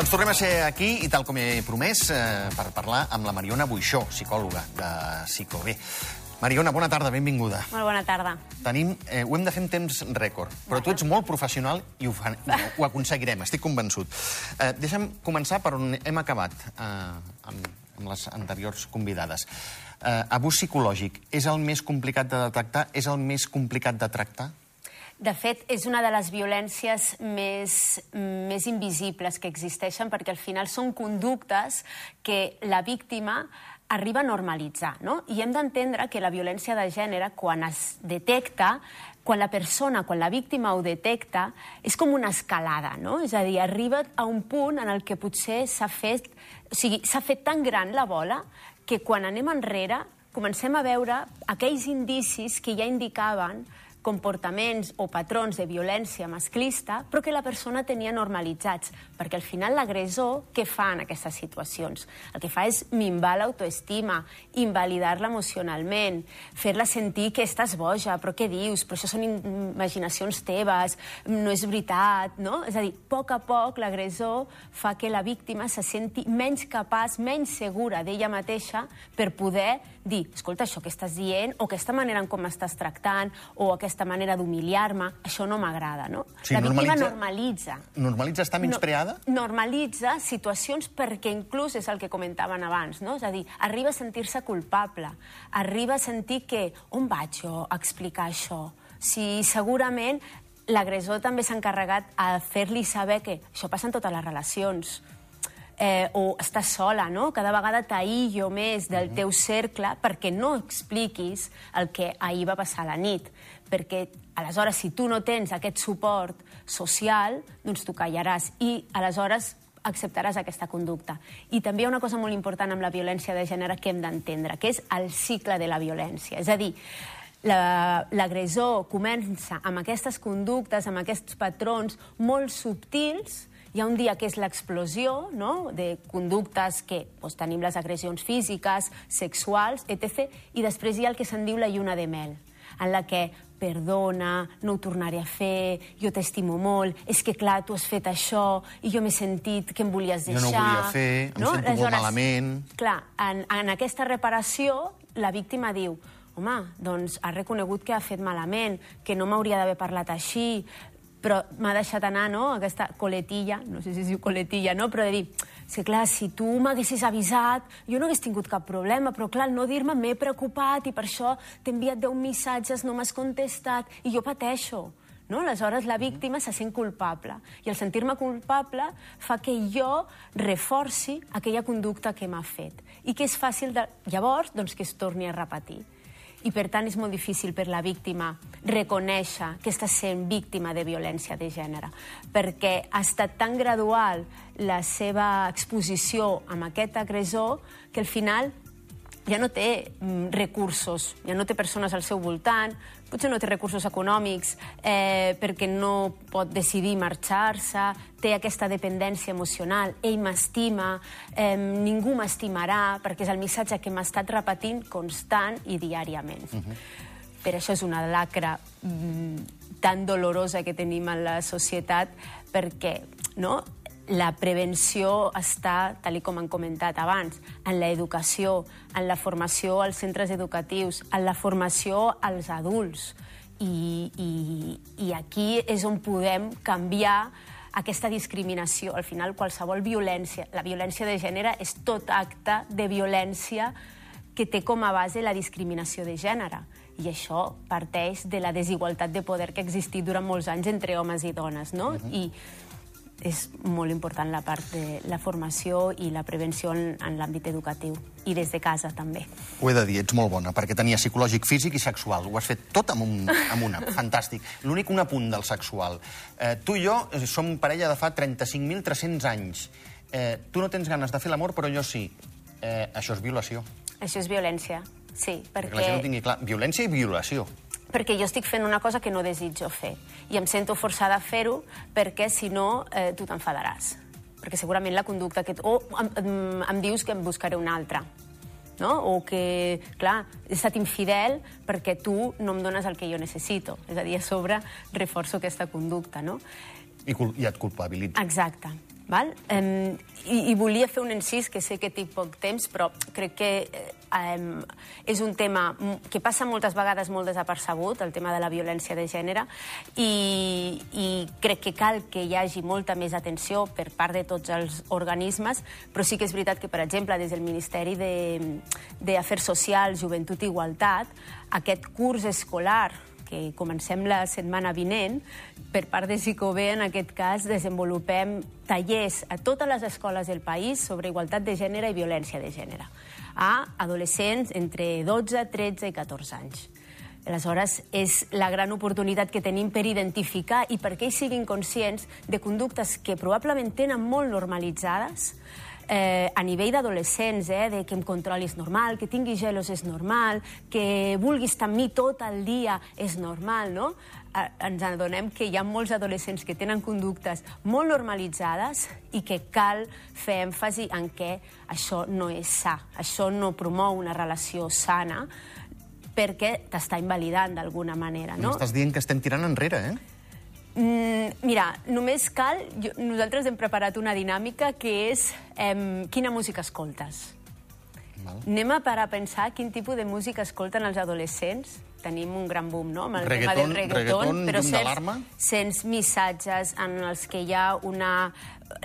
Doncs tornem a ser aquí i tal com he promès eh, per parlar amb la Mariona Buixó, psicòloga de Psicobé. Mariona, bona tarda, benvinguda. Molt bona tarda. Tenim, eh, ho hem de fer en temps rècord, però tu ets molt professional i ho, fa, ho aconseguirem, estic convençut. Eh, deixa'm començar per on hem acabat eh, amb, amb les anteriors convidades. Eh, abús psicològic és el més complicat de detectar? És el més complicat de tractar? De fet, és una de les violències més, més invisibles que existeixen perquè al final són conductes que la víctima arriba a normalitzar, no? I hem d'entendre que la violència de gènere, quan es detecta, quan la persona, quan la víctima ho detecta, és com una escalada, no? És a dir, arriba a un punt en el que potser s'ha fet... O sigui, s'ha fet tan gran la bola que quan anem enrere comencem a veure aquells indicis que ja indicaven comportaments o patrons de violència masclista, però que la persona tenia normalitzats, perquè al final l'agressor què fa en aquestes situacions? El que fa és minvar l'autoestima, invalidar-la emocionalment, fer-la sentir que estàs boja, però què dius? Però això són imaginacions teves, no és veritat, no? És a dir, a poc a poc l'agressor fa que la víctima se senti menys capaç, menys segura d'ella mateixa per poder dir, escolta, això que estàs dient, o aquesta manera en com m'estàs tractant, o aquesta manera d'humiliar-me, això no m'agrada, no? Sí, la víctima normalitza- normalitza. Normalitza estar menyspreada? No, normalitza situacions perquè inclús és el que comentaven abans, no? És a dir, arriba a sentir-se culpable, arriba a sentir que on vaig jo a explicar això? Si segurament l'agressor també s'ha encarregat a fer-li saber que això passa en totes les relacions, eh, o estàs sola, no? Cada vegada t'aïllo més del teu cercle perquè no expliquis el que ahir va passar a la nit. Perquè, aleshores, si tu no tens aquest suport social, doncs tu callaràs. I, aleshores, acceptaràs aquesta conducta. I també hi ha una cosa molt important amb la violència de gènere que hem d'entendre, que és el cicle de la violència. És a dir, la- l'agressor comença amb aquestes conductes, amb aquests patrons molt subtils, hi ha un dia que és l'explosió no? de conductes que doncs, tenim les agressions físiques, sexuals, etc. I després hi ha el que se'n diu la lluna de mel, en la que perdona, no ho tornaré a fer, jo t'estimo molt, és que clar, tu has fet això i jo m'he sentit que em volies Jo deixar... no ho volia fer, em sento molt malament. Clar, en, en aquesta reparació, la víctima diu home, doncs ha reconegut que ha fet malament, que no m'hauria d'haver parlat així, però m'ha deixat anar, no?, aquesta coletilla, no sé si es diu coletilla, no?, però de dir, sí, clar, si tu m'haguessis avisat, jo no hagués tingut cap problema, però clar, no dir-me m'he preocupat i per això t'he enviat 10 missatges, no m'has contestat, i jo pateixo. No? Aleshores, la víctima se sent culpable. I el sentir-me culpable fa que jo reforci aquella conducta que m'ha fet. I que és fàcil, de... llavors, doncs, que es torni a repetir. I, per tant, és molt difícil per la víctima reconèixer que està sent víctima de violència de gènere, perquè ha estat tan gradual la seva exposició amb aquest agressor que al final ja no té mm, recursos, ja no té persones al seu voltant, potser no té recursos econòmics eh, perquè no pot decidir marxar-se, té aquesta dependència emocional, ell m'estima, eh, ningú m'estimarà, perquè és el missatge que m'ha estat repetint constant i diàriament. Uh -huh. Per això és una lacra mm, tan dolorosa que tenim en la societat, perquè no, la prevenció està, tal com han comentat abans, en l'educació, en la formació als centres educatius, en la formació als adults. I, i, i aquí és on podem canviar aquesta discriminació. Al final, qualsevol violència, la violència de gènere és tot acte de violència que té com a base la discriminació de gènere. I això parteix de la desigualtat de poder que ha existit durant molts anys entre homes i dones, no? Uh -huh. I és molt important la part de la formació i la prevenció en, en l'àmbit educatiu. I des de casa, també. Ho he de dir, ets molt bona, perquè tenia psicològic, físic i sexual. Ho has fet tot amb, un, amb una. Fantàstic. L'únic un apunt del sexual. Eh, tu i jo eh, som parella de fa 35.300 anys. Eh, tu no tens ganes de fer l'amor, però jo sí. Eh, això és violació. Això és violència, sí, Perquè perquè... la gent ho tingui clar. Violència i violació. Perquè jo estic fent una cosa que no desitjo fer i em sento forçada a fer-ho perquè si no eh, tu t'enfadaràs perquè segurament la conducta que... O em, em, em dius que em buscaré una altra no? o que, clar, he estat infidel perquè tu no em dones el que jo necessito. És a dir, a sobre reforço aquesta conducta, no? I, i et culpabilitza. Exacte. Val? Um, i, I volia fer un encís, que sé que tinc poc temps, però crec que um, és un tema que passa moltes vegades molt desapercebut, el tema de la violència de gènere, i, i crec que cal que hi hagi molta més atenció per part de tots els organismes, però sí que és veritat que, per exemple, des del Ministeri d'Afers Socials, Joventut i Igualtat, aquest curs escolar que comencem la setmana vinent, per part de Sicobé, en aquest cas, desenvolupem tallers a totes les escoles del país sobre igualtat de gènere i violència de gènere, a adolescents entre 12, 13 i 14 anys. Aleshores, és la gran oportunitat que tenim per identificar i perquè ells siguin conscients de conductes que probablement tenen molt normalitzades, eh, a nivell d'adolescents, eh, de que em controli és normal, que tingui gelos és normal, que vulguis estar amb mi tot el dia és normal, no? Eh, ens adonem que hi ha molts adolescents que tenen conductes molt normalitzades i que cal fer èmfasi en què això no és sa, això no promou una relació sana, perquè t'està invalidant d'alguna manera, no? Estàs dient que estem tirant enrere, eh? Mm, mira, només cal... Jo, nosaltres hem preparat una dinàmica que és eh, quina música escoltes. Val. Anem a parar a pensar quin tipus de música escolten els adolescents. Tenim un gran boom, no?, amb el reggaeton, tema del reggaeton, reggaeton però sents, sents missatges en els que hi ha una,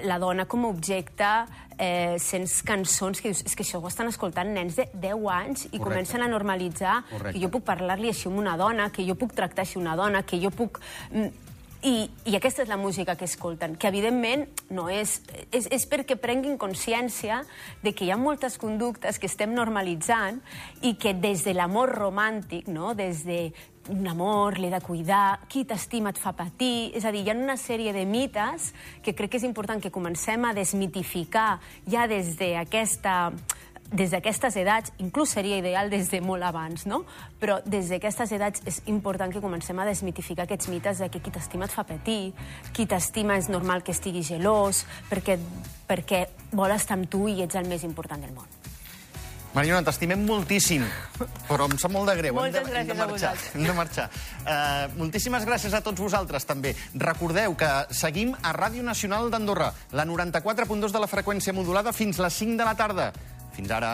la dona com a objecte, eh, sents cançons que dius, és que això ho estan escoltant nens de 10 anys i Correcte. comencen a normalitzar Correcte. que jo puc parlar-li així amb una dona, que jo puc tractar així una dona, que jo puc mm, i, I aquesta és la música que escolten, que evidentment no és, és, és perquè prenguin consciència de que hi ha moltes conductes que estem normalitzant i que des de l'amor romàntic, no? des de un amor, l'he de cuidar, qui t'estima et fa patir... És a dir, hi ha una sèrie de mites que crec que és important que comencem a desmitificar ja des d'aquesta des d'aquestes edats, inclús seria ideal des de molt abans, no? Però des d'aquestes edats és important que comencem a desmitificar aquests mites de que qui t'estima et fa patir, qui t'estima és normal que estigui gelós, perquè, perquè vol estar amb tu i ets el més important del món. Mariona, t'estimem moltíssim, però em sap molt de greu. Moltes hem de, gràcies hem de marxar, a vosaltres. Hem de marxar. Uh, moltíssimes gràcies a tots vosaltres, també. Recordeu que seguim a Ràdio Nacional d'Andorra, la 94.2 de la freqüència modulada fins les 5 de la tarda. Fins ara.